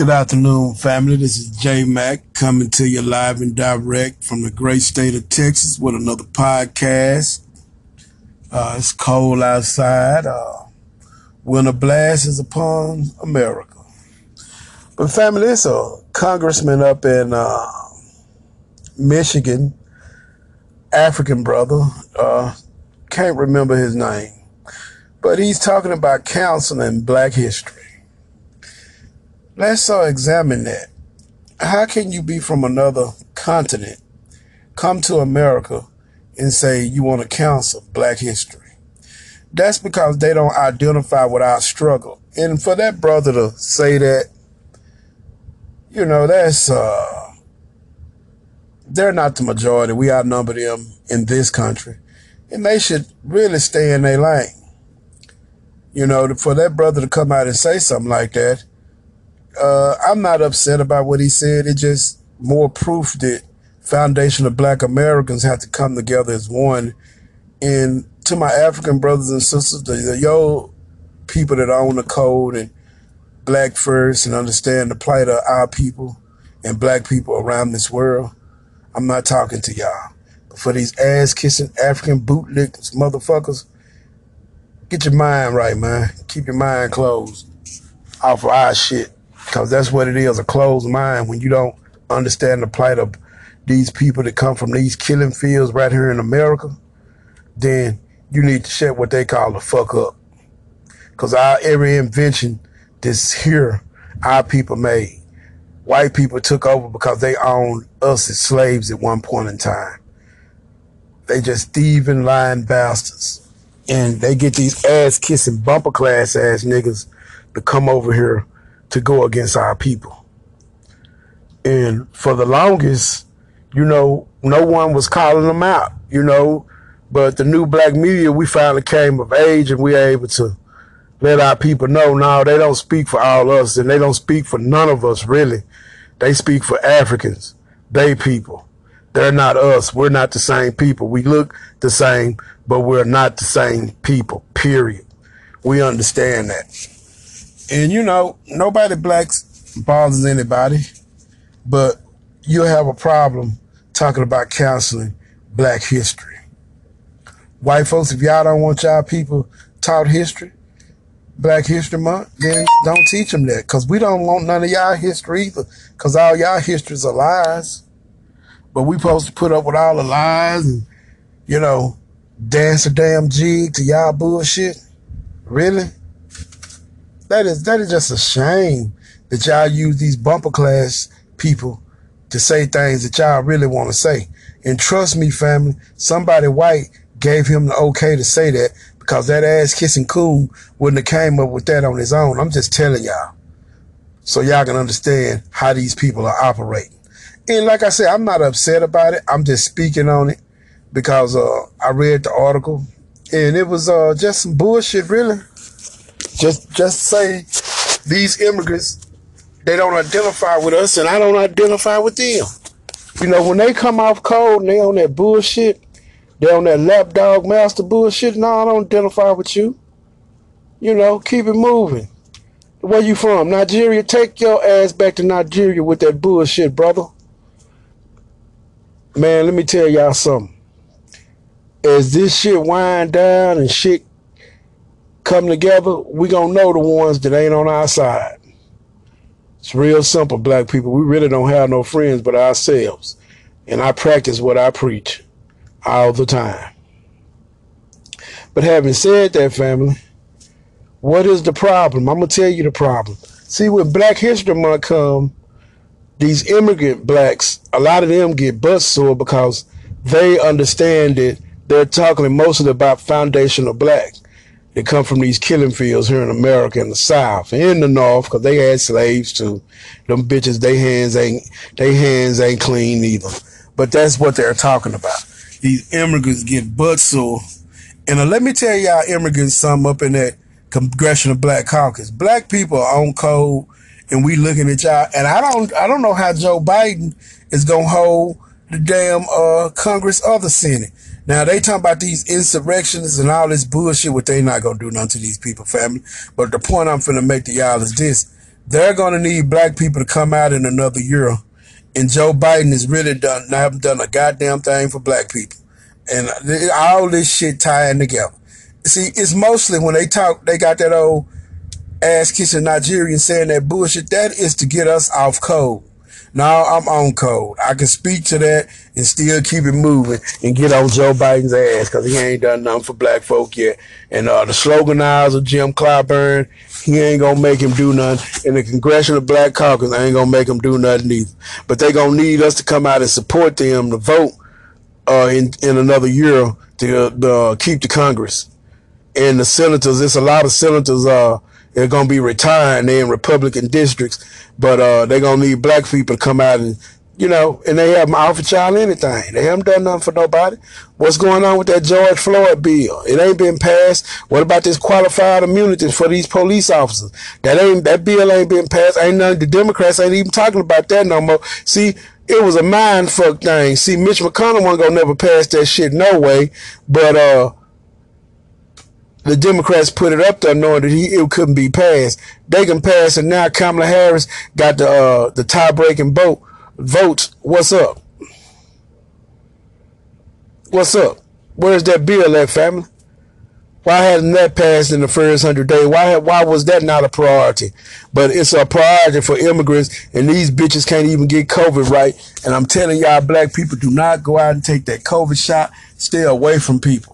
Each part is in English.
Good afternoon, family. This is J Mac coming to you live and direct from the great state of Texas with another podcast. Uh, it's cold outside. Uh, winter blast is upon America. But family, it's a congressman up in uh, Michigan, African brother. Uh, can't remember his name, but he's talking about counseling Black history. Let's uh, examine that. How can you be from another continent, come to America, and say you want to counsel Black history? That's because they don't identify with our struggle. And for that brother to say that, you know, that's, uh, they're not the majority. We outnumber them in this country. And they should really stay in their lane. You know, for that brother to come out and say something like that, uh, I'm not upset about what he said. It just more proof that foundation of black Americans have to come together as one. And to my African brothers and sisters, the, the yo people that own the code and black first and understand the plight of our people and black people around this world, I'm not talking to y'all. But for these ass kissing African bootlickers, motherfuckers, get your mind right, man. Keep your mind closed off of our shit. Because that's what it is a closed mind when you don't understand the plight of these people that come from these killing fields right here in America. Then you need to shut what they call the fuck up. Because our every invention that's here, our people made. White people took over because they owned us as slaves at one point in time. They just thieving, lying bastards. And they get these ass kissing bumper class ass niggas to come over here to go against our people. And for the longest, you know, no one was calling them out, you know, but the new black media, we finally came of age and we are able to let our people know now they don't speak for all us and they don't speak for none of us really. They speak for Africans, they people. They're not us. We're not the same people. We look the same, but we're not the same people, period. We understand that. And you know, nobody blacks bothers anybody, but you'll have a problem talking about counseling black history. White folks, if y'all don't want y'all people taught history, Black History Month, then don't teach them that. Cause we don't want none of y'all history either. Cause all y'all histories are lies. But we supposed to put up with all the lies and, you know, dance a damn jig to y'all bullshit. Really? That is that is just a shame that y'all use these bumper class people to say things that y'all really want to say. And trust me, family, somebody white gave him the okay to say that because that ass kissing coon wouldn't have came up with that on his own. I'm just telling y'all. So y'all can understand how these people are operating. And like I said, I'm not upset about it. I'm just speaking on it because uh, I read the article and it was uh, just some bullshit, really. Just just say these immigrants, they don't identify with us and I don't identify with them. You know, when they come off cold and they on that bullshit, they on that lapdog master bullshit, no, I don't identify with you. You know, keep it moving. Where you from? Nigeria? Take your ass back to Nigeria with that bullshit, brother. Man, let me tell y'all something. As this shit wind down and shit come together, we gonna know the ones that ain't on our side. It's real simple, black people. We really don't have no friends but ourselves. And I practice what I preach all the time. But having said that, family, what is the problem? I'm gonna tell you the problem. See, when Black History Month come, these immigrant blacks, a lot of them get butt sore because they understand that they're talking mostly about foundational black that come from these killing fields here in America in the South in the North, because they had slaves too. Them bitches, they hands ain't they hands ain't clean either. But that's what they're talking about. These immigrants get butt sore. And uh, let me tell y'all immigrants something up in that Congressional Black Caucus. Black people are on code and we looking at y'all. And I don't I don't know how Joe Biden is gonna hold the damn uh Congress or the Senate. Now they talking about these insurrections and all this bullshit, what they not gonna do nothing to these people, family. But the point I'm finna make to y'all is this. they're to need black people to come out in another year. And Joe Biden has really done, haven't done a goddamn thing for black people. And all this shit tying together. See, it's mostly when they talk, they got that old ass kissing Nigerian saying that bullshit. That is to get us off code. Now I'm on code. I can speak to that and still keep it moving and get on Joe Biden's ass because he ain't done nothing for black folk yet. And uh, the sloganizer Jim Clyburn, he ain't gonna make him do nothing. And the Congressional Black Caucus ain't gonna make him do nothing either. But they gonna need us to come out and support them to vote uh, in in another year to uh, keep the Congress and the senators. there's a lot of senators. Uh, they're gonna be retiring. They're in Republican districts, but uh, they're gonna need black people to come out and you know, and they haven't offered y'all anything. They haven't done nothing for nobody. What's going on with that George Floyd bill? It ain't been passed. What about this qualified immunity for these police officers? That ain't that bill ain't been passed. Ain't none. The Democrats ain't even talking about that no more. See, it was a mind fuck thing. See, Mitch McConnell wasn't gonna never pass that shit no way. But uh the Democrats put it up there knowing that he it couldn't be passed. They can pass it now. Kamala Harris got the uh, the tie breaking vote votes. What's up? What's up? Where's that bill at, family? Why hadn't that passed in the first hundred days? Why why was that not a priority? But it's a priority for immigrants, and these bitches can't even get COVID right. And I'm telling y'all, black people, do not go out and take that COVID shot. Stay away from people.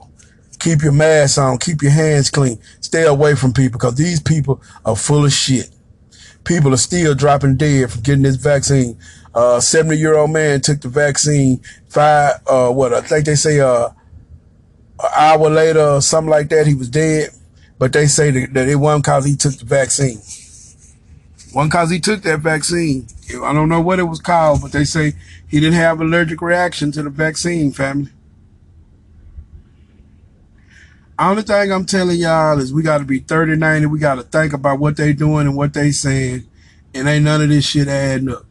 Keep your mask on. Keep your hands clean. Stay away from people because these people are full of shit. People are still dropping dead from getting this vaccine. Uh, 70 year old man took the vaccine five, uh, what I think they say, uh, an hour later or something like that. He was dead, but they say that, that it wasn't cause he took the vaccine. One cause he took that vaccine. I don't know what it was called, but they say he didn't have allergic reaction to the vaccine family. Only thing I'm telling y'all is we got to be 30, 90. We got to think about what they doing and what they saying. And ain't none of this shit adding up.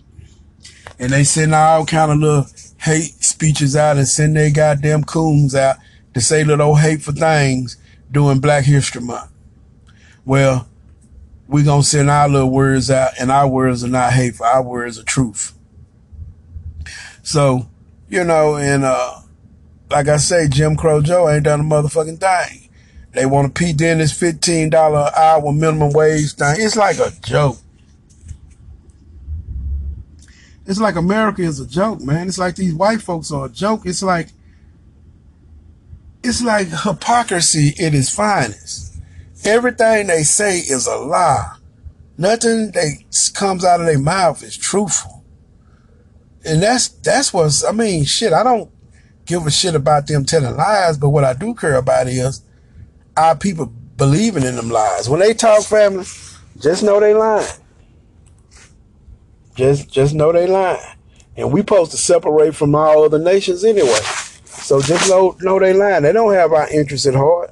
And they send all kind of little hate speeches out and send their goddamn coons out to say little hateful things during Black History Month. Well, we gonna send our little words out and our words are not hateful. Our words are truth. So, you know, and, uh, like I say, Jim Crow Joe ain't done a motherfucking thing. They want to Pete Dennis $15 an hour minimum wage thing. It's like a joke. It's like America is a joke, man. It's like these white folks are a joke. It's like, it's like hypocrisy at its finest. Everything they say is a lie. Nothing that comes out of their mouth is truthful. And that's, that's what's, I mean, shit, I don't, give a shit about them telling lies, but what I do care about is our people believing in them lies. When they talk family, just know they lying. Just just know they lying. And we supposed to separate from all other nations anyway. So just know know they lying. They don't have our interests at heart.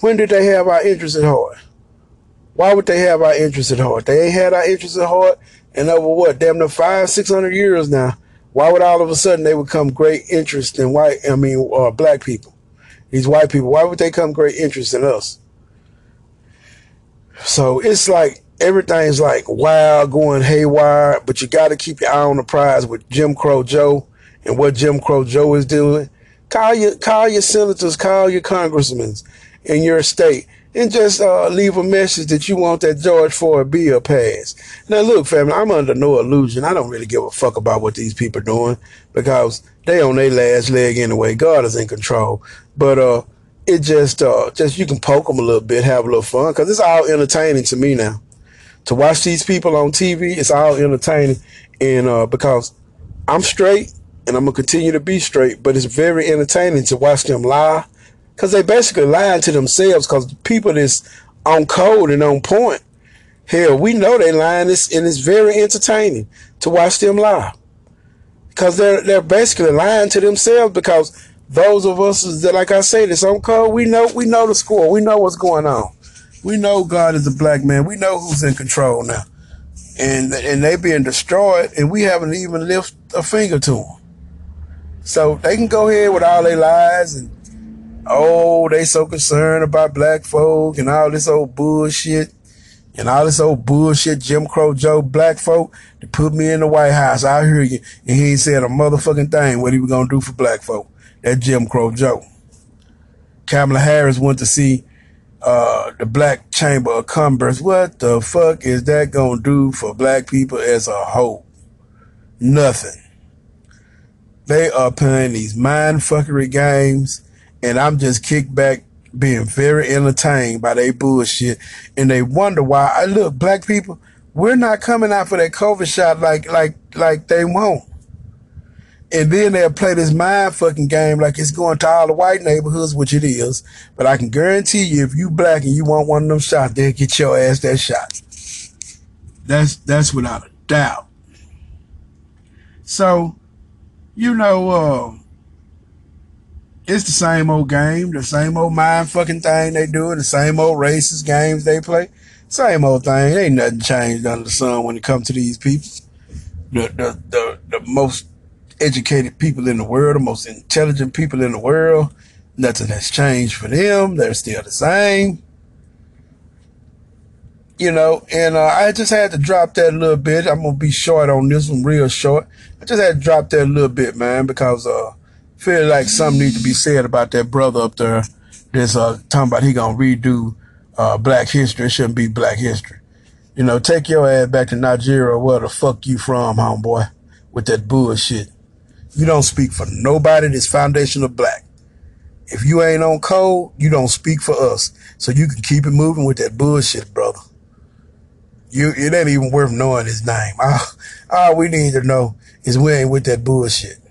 When did they have our interests at heart? Why would they have our interests at heart? They ain't had our interests at heart in over what, damn near five, six hundred years now. Why would all of a sudden they become great interest in white, I mean, uh, black people? These white people, why would they come great interest in us? So it's like everything's like wild, going haywire, but you got to keep your eye on the prize with Jim Crow Joe and what Jim Crow Joe is doing. Call your, call your senators, call your congressmen in your state and just uh, leave a message that you want that George Floyd bill passed. Now, look, family, I'm under no illusion. I don't really give a fuck about what these people are doing because they on their last leg anyway. God is in control. But uh, it just, uh, just you can poke them a little bit, have a little fun because it's all entertaining to me now. To watch these people on TV, it's all entertaining, and uh, because I'm straight and I'm gonna continue to be straight, but it's very entertaining to watch them lie because they basically lying to themselves because the people that's on code and on point, hell, we know they lying this and it's very entertaining to watch them lie. Because they're they're basically lying to themselves because those of us that like I say, that's on code, we know we know the score. We know what's going on. We know God is a black man. We know who's in control now. And and they being destroyed and we haven't even lifted a finger to them. So they can go ahead with all their lies and oh, they so concerned about black folk and all this old bullshit. and all this old bullshit Jim Crow Joe black folk to put me in the White House. I hear you. And he ain't said a motherfucking thing what he was gonna do for black folk. That Jim Crow Joe. Kamala Harris went to see uh, the Black Chamber of Commerce. What the fuck is that gonna do for black people as a whole? Nothing. They are playing these mind fuckery games, and I'm just kicked back being very entertained by their bullshit. And they wonder why I look, black people, we're not coming out for that COVID shot like like like they won't. And then they'll play this mind fucking game like it's going to all the white neighborhoods, which it is. But I can guarantee you, if you black and you want one of them shots, they'll get your ass that shot. That's that's without a doubt. So, you know, uh, it's the same old game, the same old mind fucking thing they do, the same old racist games they play. Same old thing. Ain't nothing changed under the sun when it comes to these people. The the the, the most educated people in the world, the most intelligent people in the world. Nothing has changed for them. They're still the same. You know, and uh, I just had to drop that a little bit. I'm gonna be short on this one, real short. I just had to drop that a little bit, man, because uh, feel like something needs to be said about that brother up there that's uh, talking about he gonna redo uh, Black History. It shouldn't be Black History. You know, take your ass back to Nigeria, where the fuck you from, homeboy, with that bullshit. You don't speak for nobody that's foundation of black. If you ain't on code, you don't speak for us. So you can keep it moving with that bullshit, brother. You, it ain't even worth knowing his name. All, all we need to know is we ain't with that bullshit.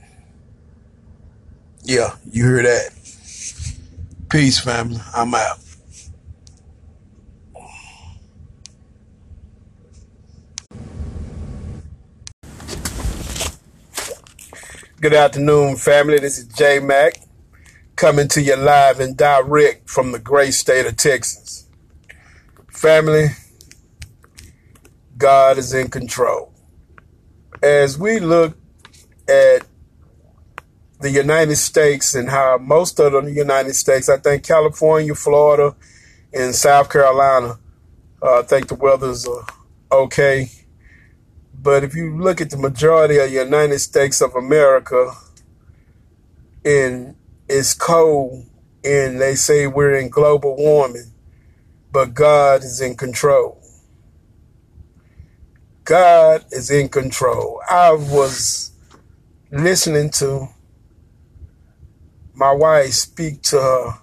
Yeah, you hear that. Peace, family. I'm out. Good afternoon, family. This is J Mac coming to you live and direct from the great state of Texas. Family, God is in control. As we look at the United States and how most of the United States, I think California, Florida, and South Carolina, uh, I think the weather's uh, okay but if you look at the majority of the United States of America, and it's cold, and they say we're in global warming, but God is in control. God is in control. I was listening to my wife speak to her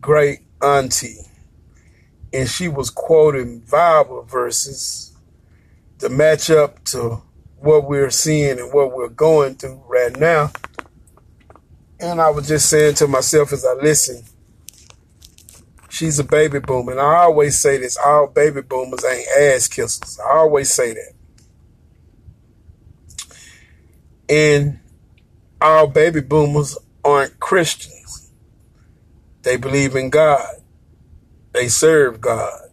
great auntie, and she was quoting Bible verses to match up to what we're seeing and what we're going through right now. And I was just saying to myself as I listen, she's a baby boomer. And I always say this all baby boomers ain't ass kissers. I always say that. And all baby boomers aren't Christians. They believe in God, they serve God,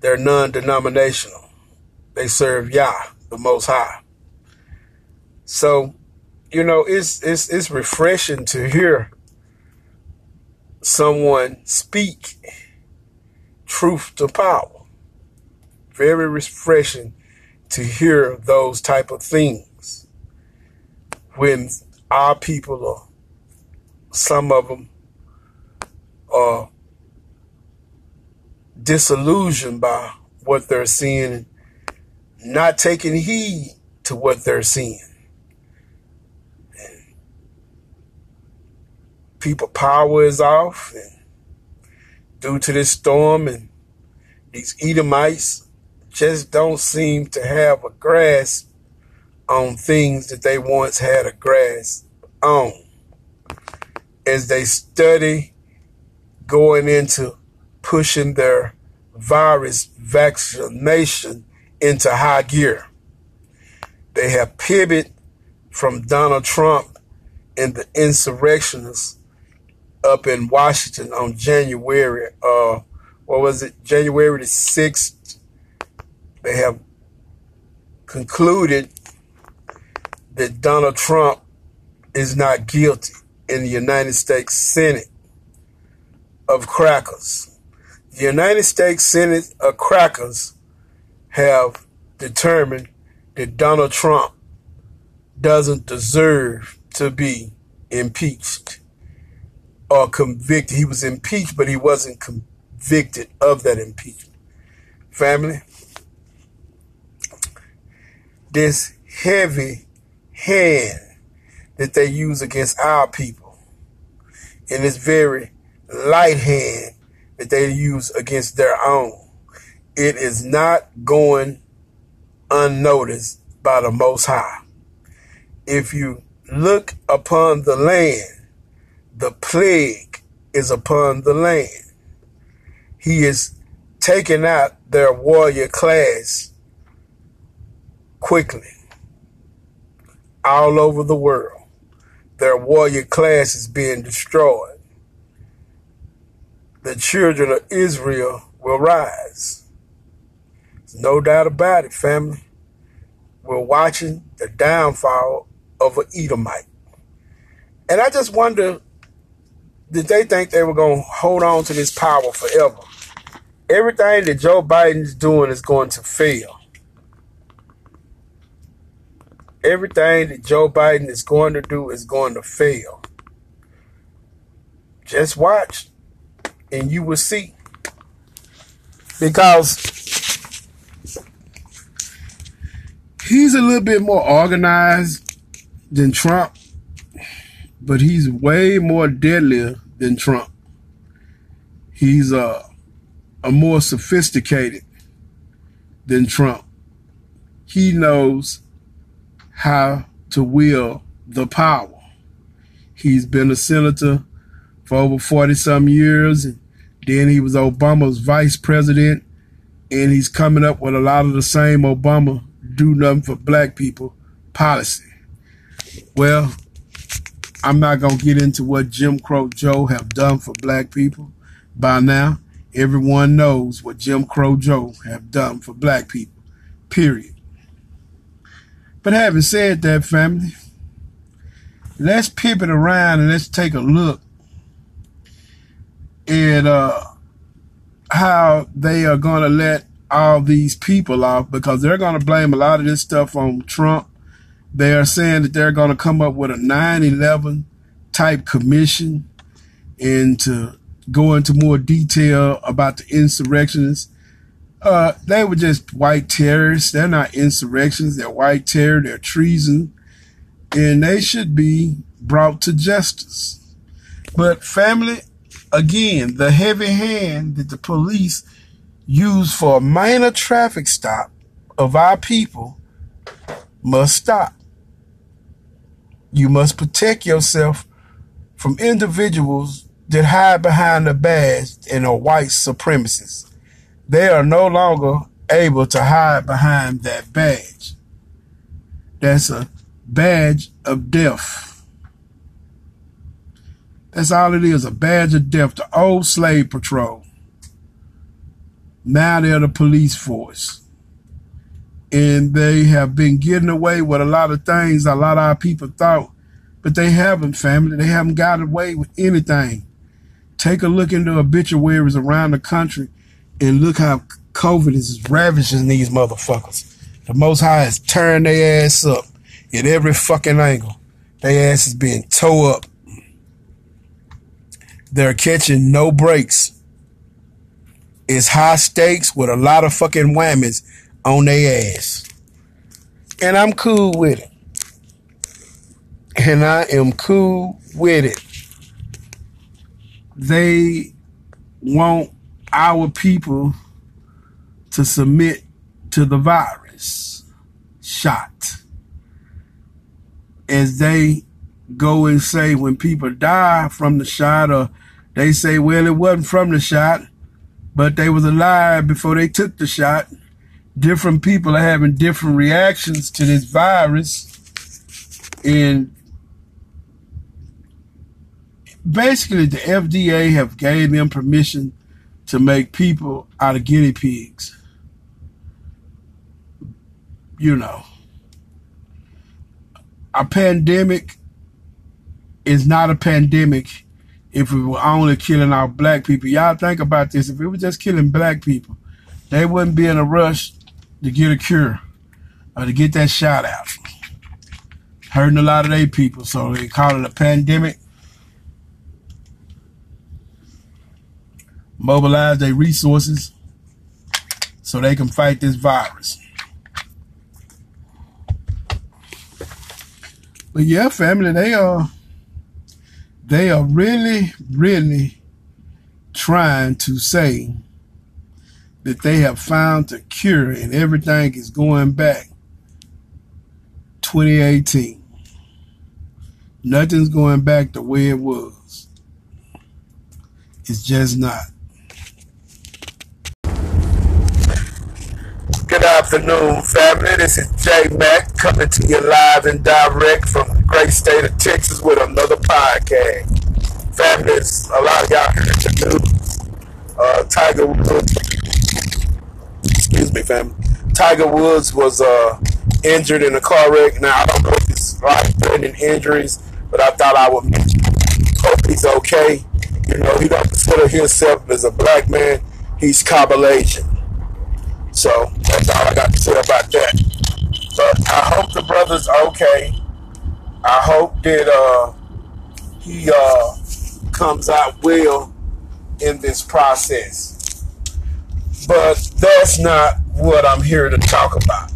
they're non denominational. They serve Yah, the Most High. So, you know, it's it's it's refreshing to hear someone speak truth to power. Very refreshing to hear those type of things when our people are some of them are disillusioned by what they're seeing not taking heed to what they're seeing. People power is off and due to this storm and these Edomites just don't seem to have a grasp on things that they once had a grasp on. As they study going into pushing their virus vaccination into high gear. They have pivoted from Donald Trump and the insurrectionists up in Washington on January, uh, what was it, January the 6th. They have concluded that Donald Trump is not guilty in the United States Senate of crackers. The United States Senate of crackers have determined that Donald Trump doesn't deserve to be impeached or convicted. He was impeached, but he wasn't convicted of that impeachment. Family, this heavy hand that they use against our people and this very light hand that they use against their own. It is not going unnoticed by the Most High. If you look upon the land, the plague is upon the land. He is taking out their warrior class quickly all over the world. Their warrior class is being destroyed. The children of Israel will rise. There's no doubt about it, family. We're watching the downfall of an Edomite. And I just wonder, did they think they were going to hold on to this power forever? Everything that Joe Biden is doing is going to fail. Everything that Joe Biden is going to do is going to fail. Just watch and you will see. Because he's a little bit more organized than Trump, but he's way more deadlier than Trump. He's a, a more sophisticated than Trump. He knows how to wield the power. He's been a senator for over 40 some years. And then he was Obama's vice president. And he's coming up with a lot of the same Obama do nothing for black people policy. Well, I'm not going to get into what Jim Crow Joe have done for black people. By now, everyone knows what Jim Crow Joe have done for black people, period. But having said that, family, let's pivot around and let's take a look at uh, how they are going to let all these people off because they're going to blame a lot of this stuff on Trump. They are saying that they're going to come up with a 9 11 type commission and to go into more detail about the insurrectionists uh, they were just white terrorists. They're not insurrections. They're white terror. They're treason. And they should be brought to justice. But family, again, the heavy hand that the police use for a minor traffic stop of our people must stop. You must protect yourself from individuals that hide behind the badge and are white supremacists they are no longer able to hide behind that badge. That's a badge of death. That's all it is, a badge of death. The old slave patrol. Now they're the police force. And they have been getting away with a lot of things a lot of our people thought, but they haven't, family. They haven't got away with anything. Take a look into obituaries around the country and look how COVID is ravaging these motherfuckers. The Most High has turned their ass up in every fucking angle. Their ass is being towed up. They're catching no breaks. It's high stakes with a lot of fucking whammies on their ass. And I'm cool with it. And I am cool with it. They want our people to submit to the virus shot. As they go and say when people die from the shot or they say, well, it wasn't from the shot, but they was alive before they took the shot. Different people are having different reactions to this virus. And basically the FDA have gave them permission to make people out of guinea pigs. You know, a pandemic is not a pandemic if we were only killing our black people. Y'all think about this. If we were just killing black people, they wouldn't be in a rush to get a cure or to get that shot out. Hurting a lot of their people. So they call it a pandemic. Mobilize their resources so they can fight this virus. But yeah, family, they are they are really, really trying to say that they have found the cure and everything is going back 2018. Nothing's going back the way it was. It's just not. Afternoon, family. This is J Mac coming to you live and direct from the great state of Texas with another podcast. Family, a lot of y'all heard the news. Uh, Tiger Woods, excuse me, family. Tiger Woods was uh, injured in a car wreck. Now, I don't know if it's life-threatening injuries, but I thought I would. Hope he's okay. You know, he don't consider himself as a black man. He's Cablinasian. So that's all I got to say about that. But I hope the brother's okay. I hope that uh, he uh, comes out well in this process. But that's not what I'm here to talk about.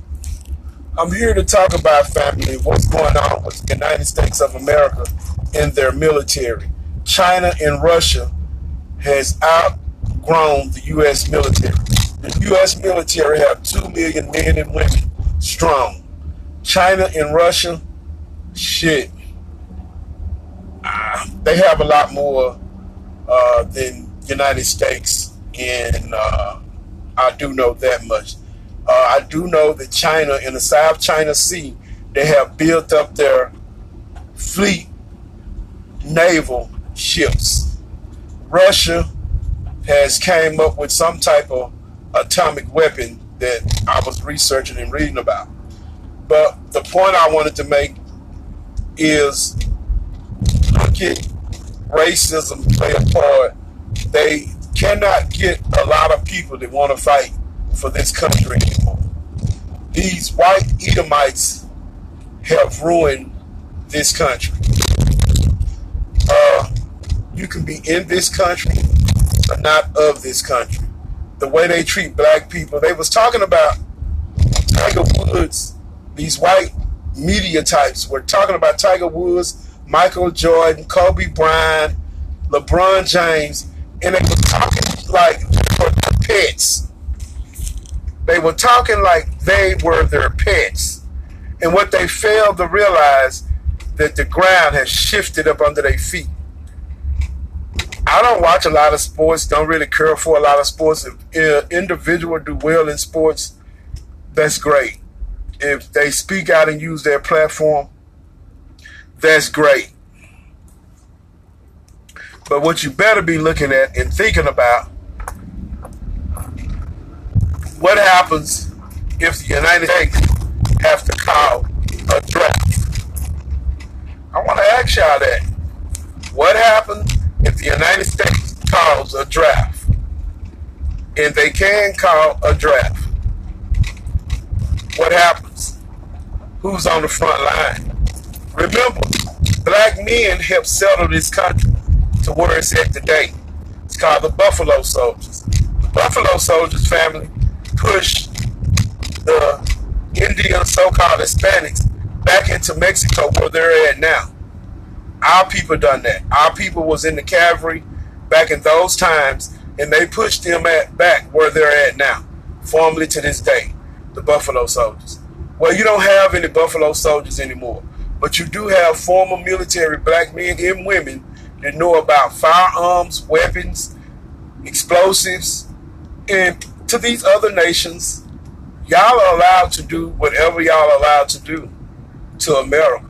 I'm here to talk about family, what's going on with the United States of America and their military. China and Russia has outgrown the U.S. military. The U.S. military have 2 million men and women strong. China and Russia, shit, uh, they have a lot more uh, than United States, and uh, I do know that much. Uh, I do know that China, in the South China Sea, they have built up their fleet naval ships. Russia has came up with some type of atomic weapon that I was researching and reading about. But the point I wanted to make is look at racism play a part. They cannot get a lot of people that want to fight for this country anymore. These white Edomites have ruined this country. Uh, you can be in this country, but not of this country the way they treat black people. They was talking about Tiger Woods. These white media types were talking about Tiger Woods, Michael Jordan, Kobe Bryant, LeBron James, and they were talking like they were pets. They were talking like they were their pets. And what they failed to realize that the ground has shifted up under their feet. I don't watch a lot of sports. Don't really care for a lot of sports. If an individual do well in sports, that's great. If they speak out and use their platform, that's great. But what you better be looking at and thinking about, what happens if the United States have to call a draft? I want to ask y'all that. What happens if the United States calls a draft, and they can call a draft, what happens? Who's on the front line? Remember, black men helped settle this country to where it's at today. It's called the Buffalo Soldiers. The Buffalo Soldiers family pushed the Indian so-called Hispanics back into Mexico where they're at now. Our people done that. Our people was in the cavalry back in those times, and they pushed them at, back where they're at now, formerly to this day, the Buffalo Soldiers. Well, you don't have any Buffalo Soldiers anymore, but you do have former military black men and women that know about firearms, weapons, explosives, and to these other nations, y'all are allowed to do whatever y'all are allowed to do to America.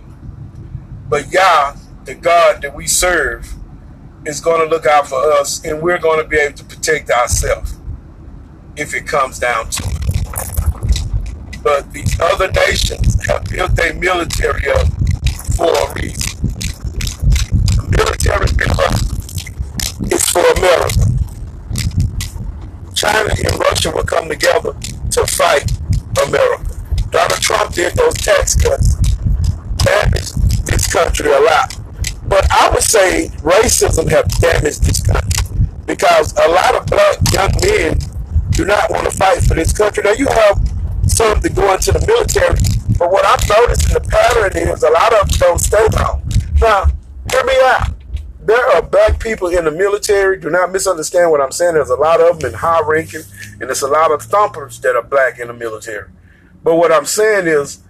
But y'all the God that we serve is going to look out for us and we're going to be able to protect ourselves if it comes down to it. But these other nations have built their military up for a reason. The military been for America. China and Russia will come together to fight America. Donald Trump did those tax cuts, damaged this country a lot. But I would say racism have damaged this country because a lot of black young men do not want to fight for this country. Now you have some that go into the military, but what I'm noticing the pattern is a lot of them don't stay long. Now, hear me out. There are black people in the military. Do not misunderstand what I'm saying. There's a lot of them in high ranking, and there's a lot of thumpers that are black in the military. But what I'm saying is,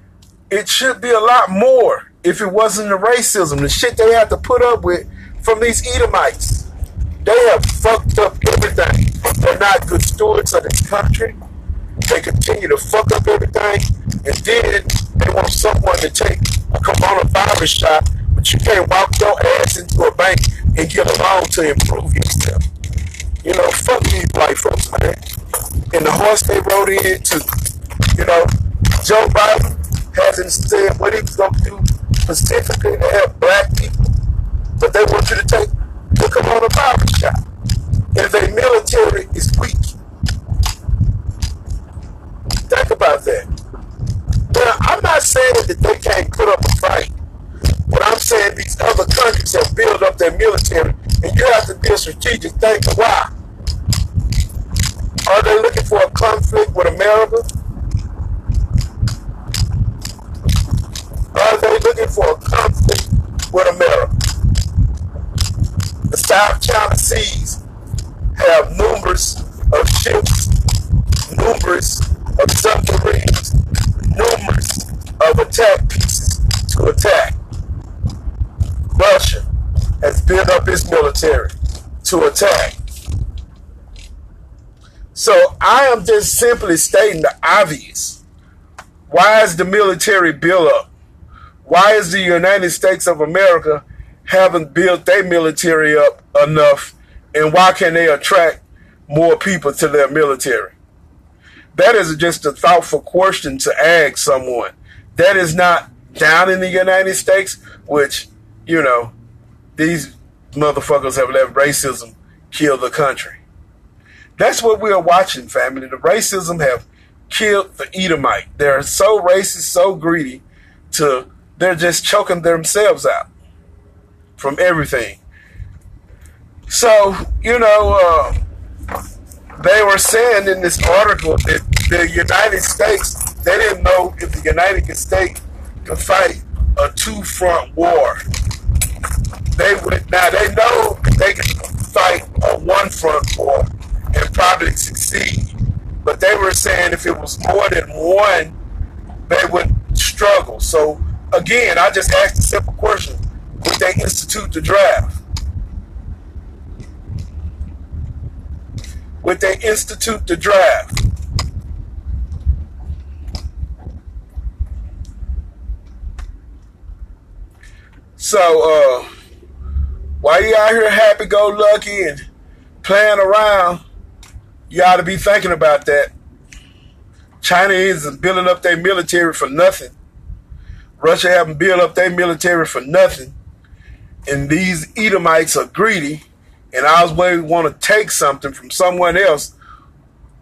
it should be a lot more if it wasn't the racism, the shit they have to put up with from these Edomites. They have fucked up everything. They're not good stewards of this country. They continue to fuck up everything. And then they want someone to take a coronavirus shot, but you can't walk your ass into a bank and get a loan to improve yourself. You know, fuck these white folks, man. And the horse they rode in to, you know, Joe Biden hasn't said what he was going to do specifically to help black people, but they want you to take the coronavirus shot. And their military is weak. Think about that. Now, I'm not saying that they can't put up a fight. But I'm saying these other countries have built up their military, and you have to be a strategic thinker. Why? Are they looking for a conflict with America? Are they looking for a conflict with America? The South China Seas have numerous of ships, numerous of submarines, numerous of attack pieces to attack. Russia has built up its military to attack. So I am just simply stating the obvious. Why is the military built up? Why is the United States of America haven't built their military up enough? And why can they attract more people to their military? That is just a thoughtful question to ask someone. That is not down in the United States, which, you know, these motherfuckers have let racism kill the country. That's what we are watching, family. The racism have killed the Edomite. They're so racist, so greedy, to they're just choking themselves out from everything. So, you know, uh, they were saying in this article that the United States, they didn't know if the United States could fight a two front war. They would now they know they can fight a one front war and probably succeed. But they were saying if it was more than one, they would struggle. So again, I just asked a simple question. Would they institute the draft? Would they institute the draft? So, uh, while you out here happy go lucky and playing around, you ought to be thinking about that. China isn't building up their military for nothing. Russia haven't built up their military for nothing. And these Edomites are greedy and I always want to take something from someone else.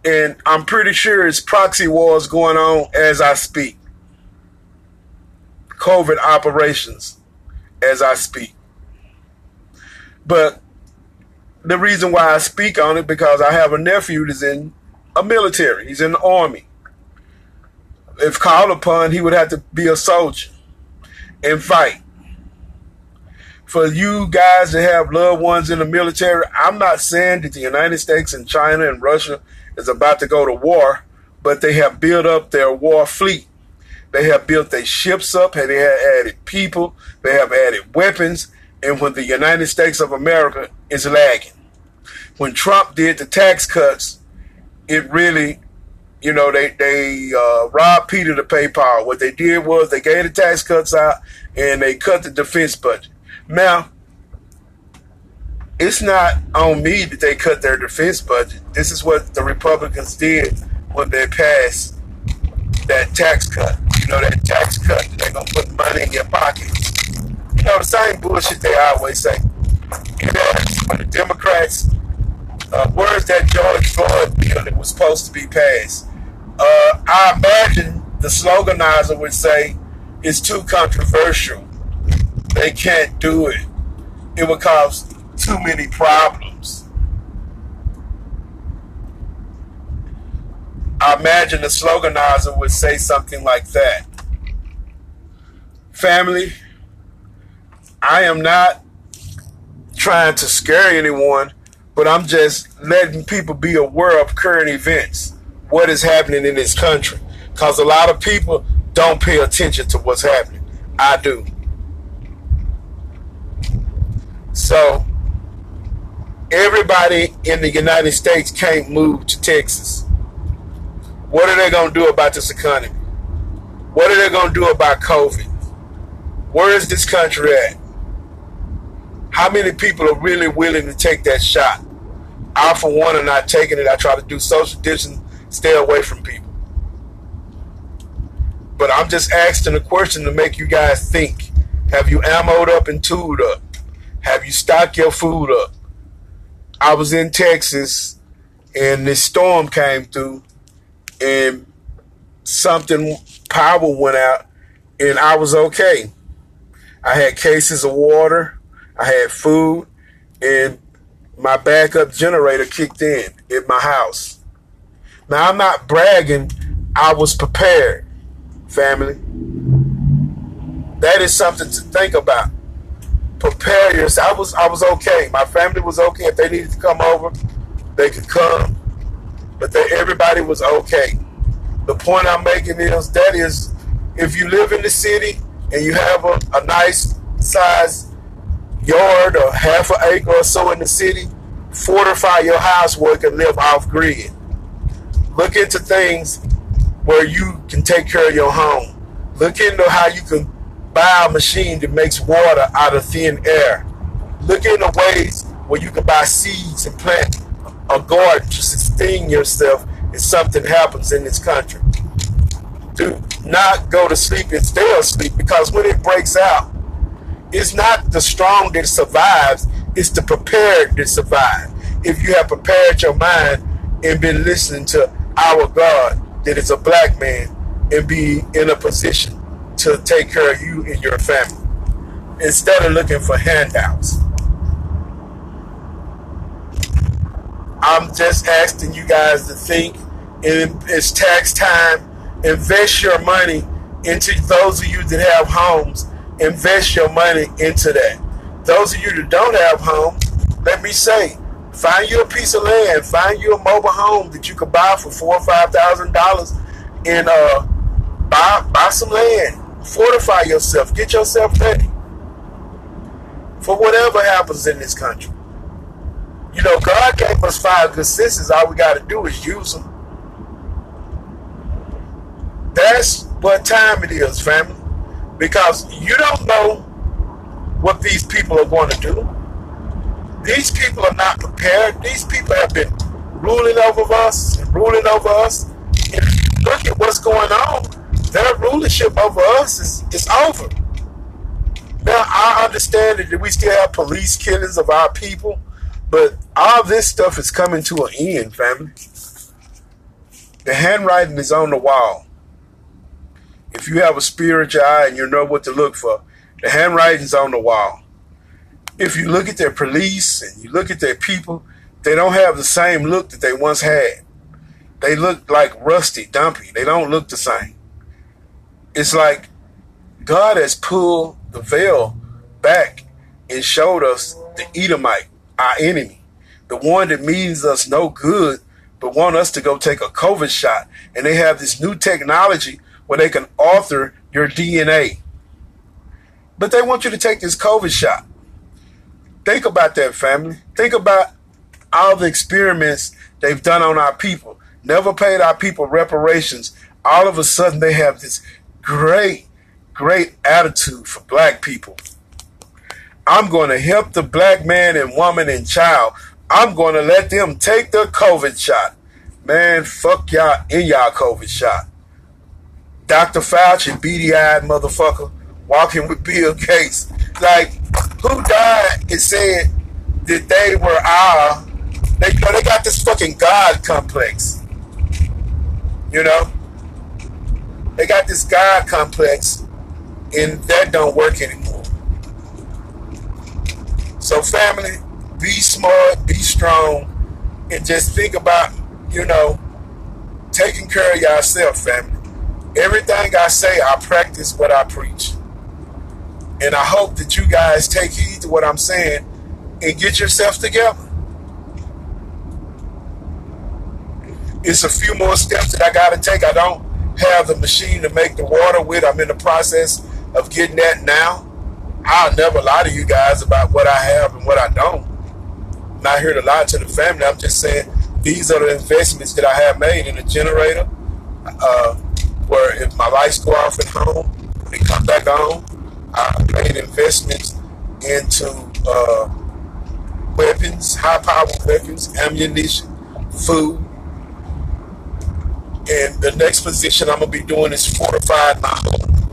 And I'm pretty sure it's proxy wars going on as I speak. COVID operations as I speak. But the reason why I speak on it because I have a nephew that's in a military. He's in the army. If called upon, he would have to be a soldier and fight for you guys that have loved ones in the military. I'm not saying that the United States and China and Russia is about to go to war, but they have built up their war fleet. They have built their ships up, and they have added people, they have added weapons, and when the United States of America is lagging. When Trump did the tax cuts, it really, you know, they they uh, robbed Peter to pay Paul. What they did was they gave the tax cuts out and they cut the defense budget. Now, it's not on me that they cut their defense budget. This is what the Republicans did when they passed that tax cut. You know, that tax cut, they're going to put money in your pockets. You know, the same bullshit they always say. You know, when the Democrats Uh, where's that George Floyd bill that was supposed to be passed? Uh, I imagine the sloganizer would say it's too controversial. They can't do it. It would cause too many problems. I imagine the sloganizer would say something like that. Family, I am not trying to scare anyone, but I'm just letting people be aware of current events, what is happening in this country. Because a lot of people don't pay attention to what's happening. I do. So, everybody in the United States can't move to Texas. What are they going to do about this economy? What are they going to do about COVID? Where is this country at? How many people are really willing to take that shot? I, for one, am not taking it. I try to do social distance, stay away from people. But I'm just asking a question to make you guys think. Have you ammoed up and tooled up? Have you stocked your food up? I was in Texas and this storm came through and something power went out and I was okay. I had cases of water, I had food, and my backup generator kicked in at my house. Now I'm not bragging, I was prepared, family. That is something to think about. Prepare yourself. I was I was okay. My family was okay. If they needed to come over, they could come. But they, everybody was okay. The point I'm making is that is if you live in the city and you have a, a nice size yard or half an acre or so in the city, fortify your house where it can live off grid. Look into things where you can take care of your home. Look into how you can buy a machine that makes water out of thin air. Look into ways where you can buy seeds and plant a garden to sustain yourself if something happens in this country. Do not go to sleep and stay asleep because when it breaks out, it's not the strong that survives, it's the prepared that survive. If you have prepared your mind and been listening to our God, that is a black man, and be in a position to take care of you and your family instead of looking for handouts. I'm just asking you guys to think, and it's tax time. Invest your money into those of you that have homes. Invest your money into that. Those of you that don't have homes, let me say, find you a piece of land, find you a mobile home that you can buy for four or five thousand dollars, and uh, buy buy some land. Fortify yourself. Get yourself ready for whatever happens in this country. You know, God gave us five good senses. All we got to do is use them. That's what time it is, family. Because you don't know what these people are going to do. These people are not prepared. These people have been ruling over us and ruling over us. And look at what's going on. Their rulership over us is, is over. Now, I understand that we still have police killings of our people but all this stuff is coming to an end, family. The handwriting is on the wall. If you have a spiritual eye and you know what to look for, the handwriting's on the wall. If you look at their police and you look at their people, they don't have the same look that they once had. They look like rusty, dumpy. They don't look the same. It's like God has pulled the veil back and showed us the Edomite our enemy, the one that means us no good, but want us to go take a COVID shot. And they have this new technology where they can alter your DNA. But they want you to take this COVID shot. Think about that, family. Think about all the experiments they've done on our people. Never paid our people reparations. All of a sudden, they have this great, great attitude for black people. I'm going to help the black man and woman and child. I'm going to let them take the COVID shot. Man, fuck y'all in y'all COVID shot. Dr. Fauci, beady eyed motherfucker, walking with Bill Gates. Like, who died and said that they were our They, you know, they got this fucking God complex. You know? They got this God complex, and that don't work anymore. So, family, be smart, be strong, and just think about, you know, taking care of yourself, family. Everything I say, I practice what I preach. And I hope that you guys take heed to what I'm saying and get yourself together. It's a few more steps that I got to take. I don't have the machine to make the water with. I'm in the process of getting that now. I'll never lie to you guys about what I have and what I don't. I'm not here to lie to the family. I'm just saying these are the investments that I have made in a generator. Uh, where if my lights go off at home, they come back on. I made investments into uh, weapons, high powered weapons, ammunition, food. And the next position I'm gonna be doing is fortifying my home.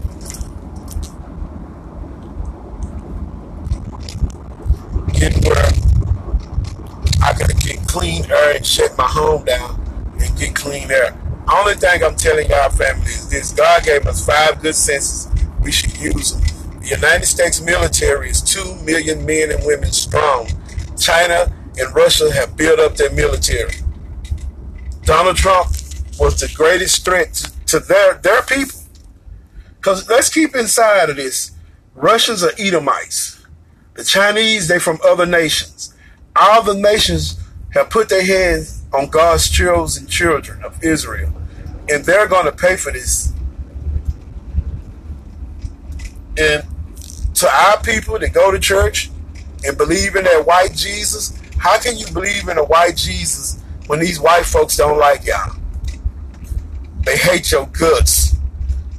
Getting where I gotta get clean air and shut my home down and get clean air. Only thing I'm telling y'all, family, is this: God gave us five good senses. We should use them. The United States military is two million men and women strong. China and Russia have built up their military. Donald Trump was the greatest threat to their their people. Because let's keep inside of this. Russians are Edomites. The Chinese, they from other nations. All the nations have put their hands on God's chosen children of Israel. And they're going to pay for this. And to our people that go to church and believe in that white Jesus, how can you believe in a white Jesus when these white folks don't like y'all? They hate your guts.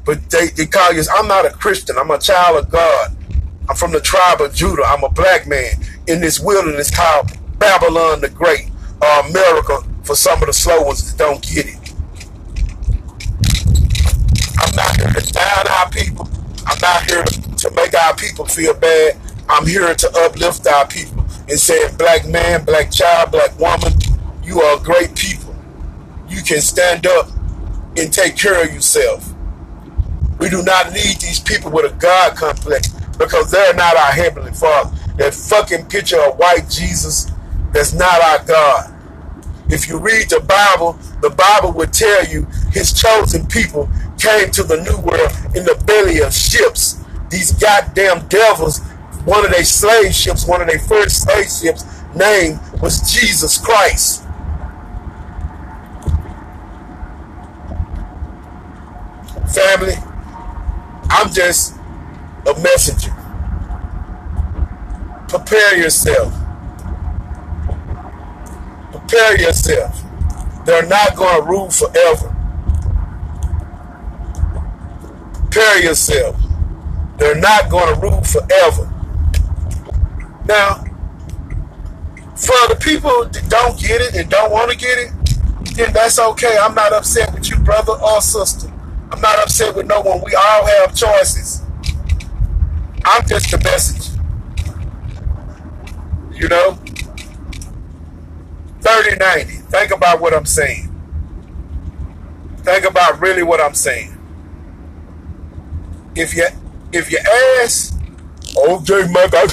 But they, they call you, I'm not a Christian. I'm a child of God. I'm from the tribe of Judah. I'm a black man in this wilderness called Babylon the Great or America for some of the slow ones that don't get it. I'm not here to down our people. I'm not here to, to make our people feel bad. I'm here to uplift our people and say, black man, black child, black woman, you are great people. You can stand up and take care of yourself. We do not need these people with a God complex because they're not our Heavenly Father. That fucking picture of white Jesus, that's not our God. If you read the Bible, the Bible would tell you his chosen people came to the new world in the belly of ships. These goddamn devils, one of their slave ships, one of their first slave ships, name was Jesus Christ. Family, I'm just a messenger. Prepare yourself. Prepare yourself. They're not going to rule forever. Prepare yourself. They're not going to rule forever. Now, for the people that don't get it and don't want to get it, then that's okay. I'm not upset with you, brother or sister. I'm not upset with no one. We all have choices. I'm just the message. You know? 3090. Think about what I'm saying. Think about really what I'm saying. If you if you ask, oh J Mac, I,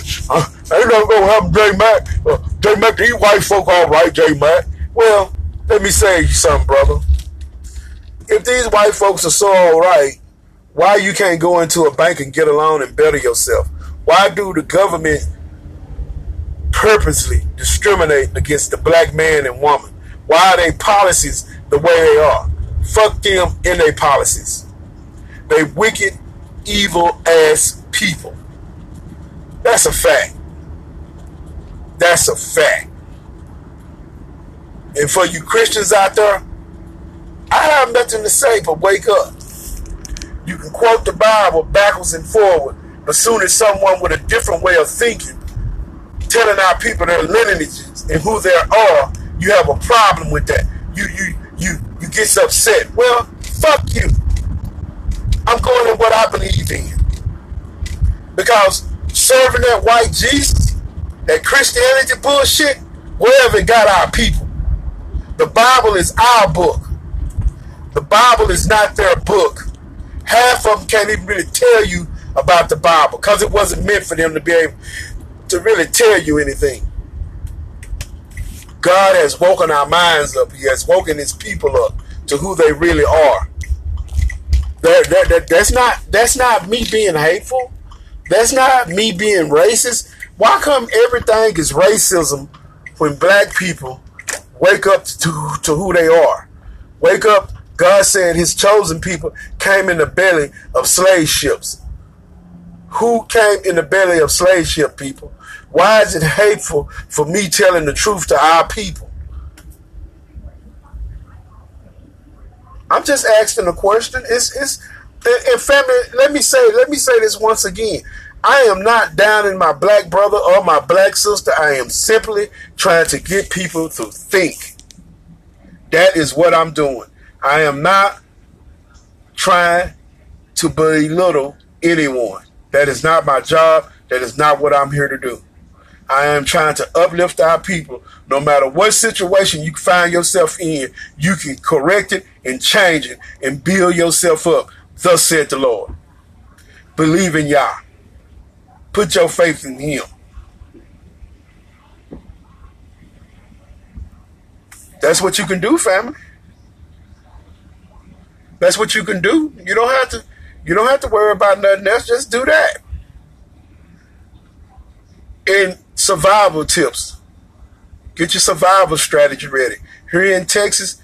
I ain't gonna have J Mac. Uh, J Mac, these white folk all right, J Mac. Well, let me say you something, brother. If these white folks are so all right, why you can't go into a bank and get a loan and better yourself? Why do the government purposely discriminate against the black man and woman? Why are they policies the way they are? Fuck them in their policies. They wicked, evil ass people. That's a fact. That's a fact. And for you Christians out there, I have nothing to say but wake up. You can quote the Bible backwards and forward, but soon as someone with a different way of thinking, telling our people their lineages and who they are, you have a problem with that. You you you you get upset. Well, fuck you. I'm going in what I believe in. Because serving that white Jesus, that Christianity bullshit, Where have it got our people? The Bible is our book. The Bible is not their book. Half of them can't even really tell you about the Bible because it wasn't meant for them to be able to really tell you anything. God has woken our minds up. He has woken his people up to who they really are. That, that, that, that's not that's not me being hateful. That's not me being racist. Why come everything is racism when black people wake up to, to who they are? Wake up, God said his chosen people came in the belly of slave ships. Who came in the belly of slave ship people? Why is it hateful for me telling the truth to our people? I'm just asking a question. It's it's and family, let me say, let me say this once again. I am not downing my black brother or my black sister. I am simply trying to get people to think. That is what I'm doing. I am not trying to belittle anyone. That is not my job. That is not what I'm here to do. I am trying to uplift our people. No matter what situation you find yourself in, you can correct it and change it and build yourself up. Thus said the Lord. Believe in Yah. Put your faith in Him. That's what you can do, family. That's what you can do. You don't have to. You don't have to worry about nothing else. Just do that. And survival tips. Get your survival strategy ready. Here in Texas,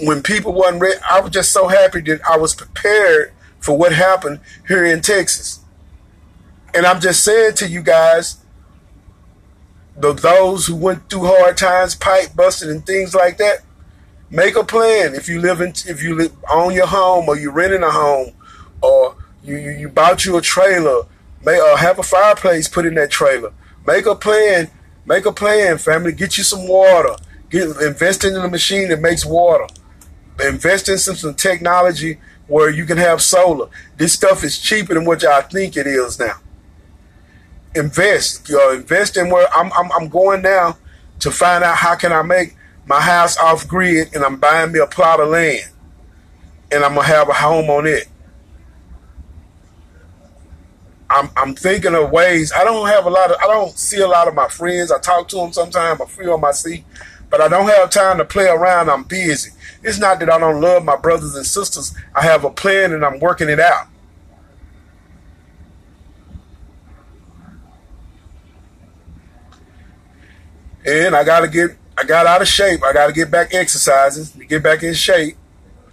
when people wasn't ready, I was just so happy that I was prepared for what happened here in Texas. And I'm just saying to you guys, the, those who went through hard times, pipe busting and things like that, make a plan. If you live in, if you live, own your home or you're renting a home or you, you, you bought you a trailer, may uh, have a fireplace put in that trailer. Make a plan. Make a plan, family. Get you some water. Get invest in a machine that makes water. Invest in some, some technology where you can have solar. This stuff is cheaper than what y'all think it is now. Invest. You invest in where I'm, I'm I'm going now to find out how can I make my house off grid and I'm buying me a plot of land and I'm gonna have a home on it. I'm I'm thinking of ways. I don't have a lot of. I don't see a lot of my friends. I talk to them sometimes. I feel my seat, but I don't have time to play around. I'm busy. It's not that I don't love my brothers and sisters. I have a plan and I'm working it out. And I gotta get. I got out of shape. I gotta get back exercising get back in shape.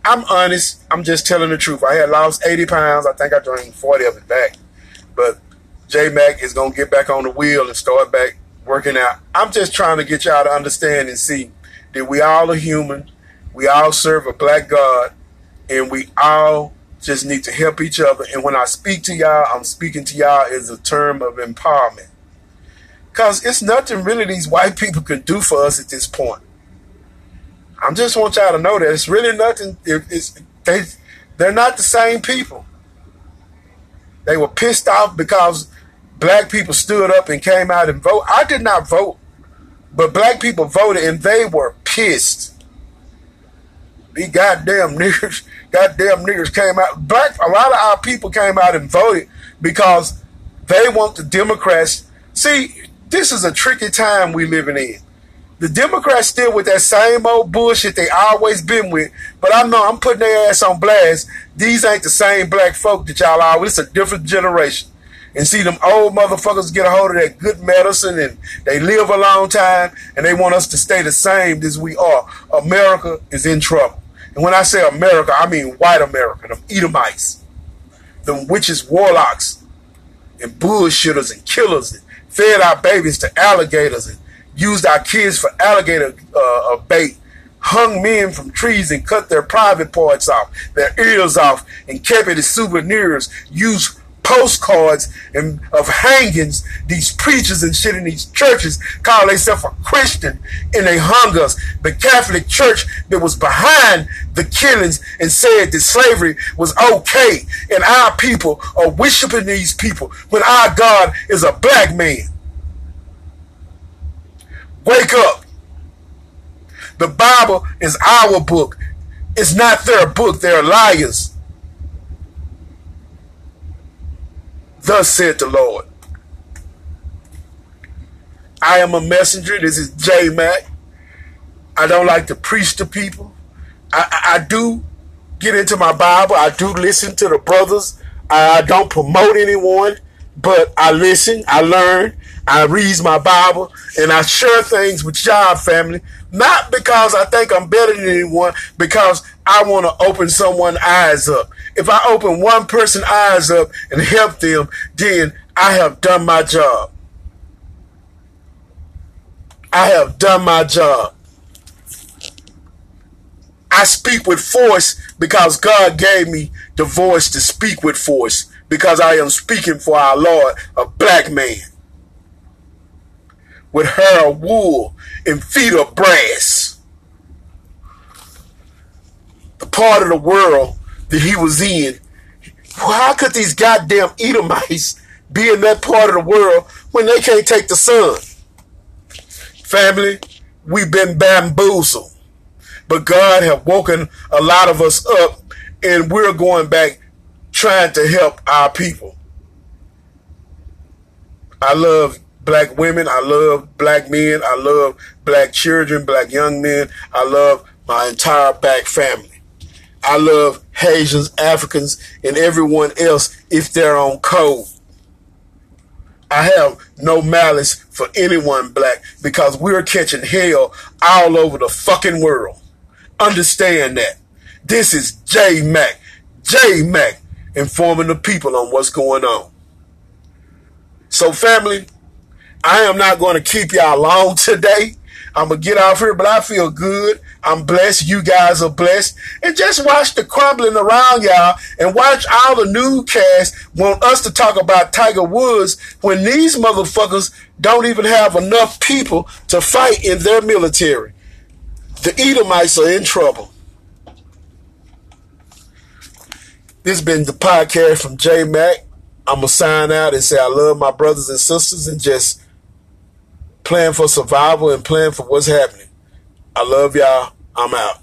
I'm honest. I'm just telling the truth. I had lost 80 pounds. I think I drained 40 of it back. But J Mac is gonna get back on the wheel and start back working out. I'm just trying to get y'all to understand and see that we all are human. We all serve a black God, and we all just need to help each other. And when I speak to y'all, I'm speaking to y'all as a term of empowerment. Because it's nothing really these white people can do for us at this point. I just want y'all to know that it's really nothing. It's, they, they're not the same people. They were pissed off because black people stood up and came out and vote. I did not vote, but black people voted and they were pissed. These goddamn niggers, goddamn niggers came out. Black, a lot of our people came out and voted because they want the Democrats. See, this is a tricky time we living in. The Democrats still with that same old bullshit they always been with. But I know I'm putting their ass on blast. These ain't the same black folk that y'all are. It's a different generation. And see them old motherfuckers get a hold of that good medicine and they live a long time and they want us to stay the same as we are. America is in trouble. And when I say America, I mean white America, them Edomites, them witches, warlocks, and bullshitters and killers that fed our babies to alligators and used our kids for alligator uh, uh, bait, hung men from trees and cut their private parts off, their ears off, and kept it as souvenirs, used postcards and of hangings, these preachers and shit in these churches call themselves a Christian and they hung us. The Catholic Church that was behind the killings and said that slavery was okay and our people are worshiping these people when our God is a black man. Wake up. The Bible is our book. It's not their book. They're liars. Thus said the Lord. I am a messenger. This is J Mac. I don't like to preach to people. I, I, I do get into my Bible. I do listen to the brothers. I don't promote anyone, but I listen, I learn, I read my Bible, and I share things with y'all family. Not because I think I'm better than anyone, because I want to open someone's eyes up. If I open one person's eyes up and help them, then I have done my job. I have done my job. I speak with force because God gave me the voice to speak with force because I am speaking for our Lord, a black man with hair of wool and feet of brass. The part of the world that he was in, how could these goddamn Edomites be in that part of the world when they can't take the sun? Family, we've been bamboozled. But God have woken a lot of us up and we're going back trying to help our people. I love black women. I love black men. I love black children, black young men. I love my entire black family. I love Haitians, Africans, and everyone else if they're on code. I have no malice for anyone black because we're catching hell all over the fucking world. Understand that. This is J Mac. J Mac informing the people on what's going on. So family, I am not going to keep y'all long today. I'm going to get off here, but I feel good. I'm blessed. You guys are blessed. And just watch the crumbling around y'all and watch all the newscasts want us to talk about Tiger Woods when these motherfuckers don't even have enough people to fight in their military. The Edomites are in trouble. This has been the podcast from J Mac. I'm going to sign out and say I love my brothers and sisters and just plan for survival and plan for what's happening. I love y'all. I'm out.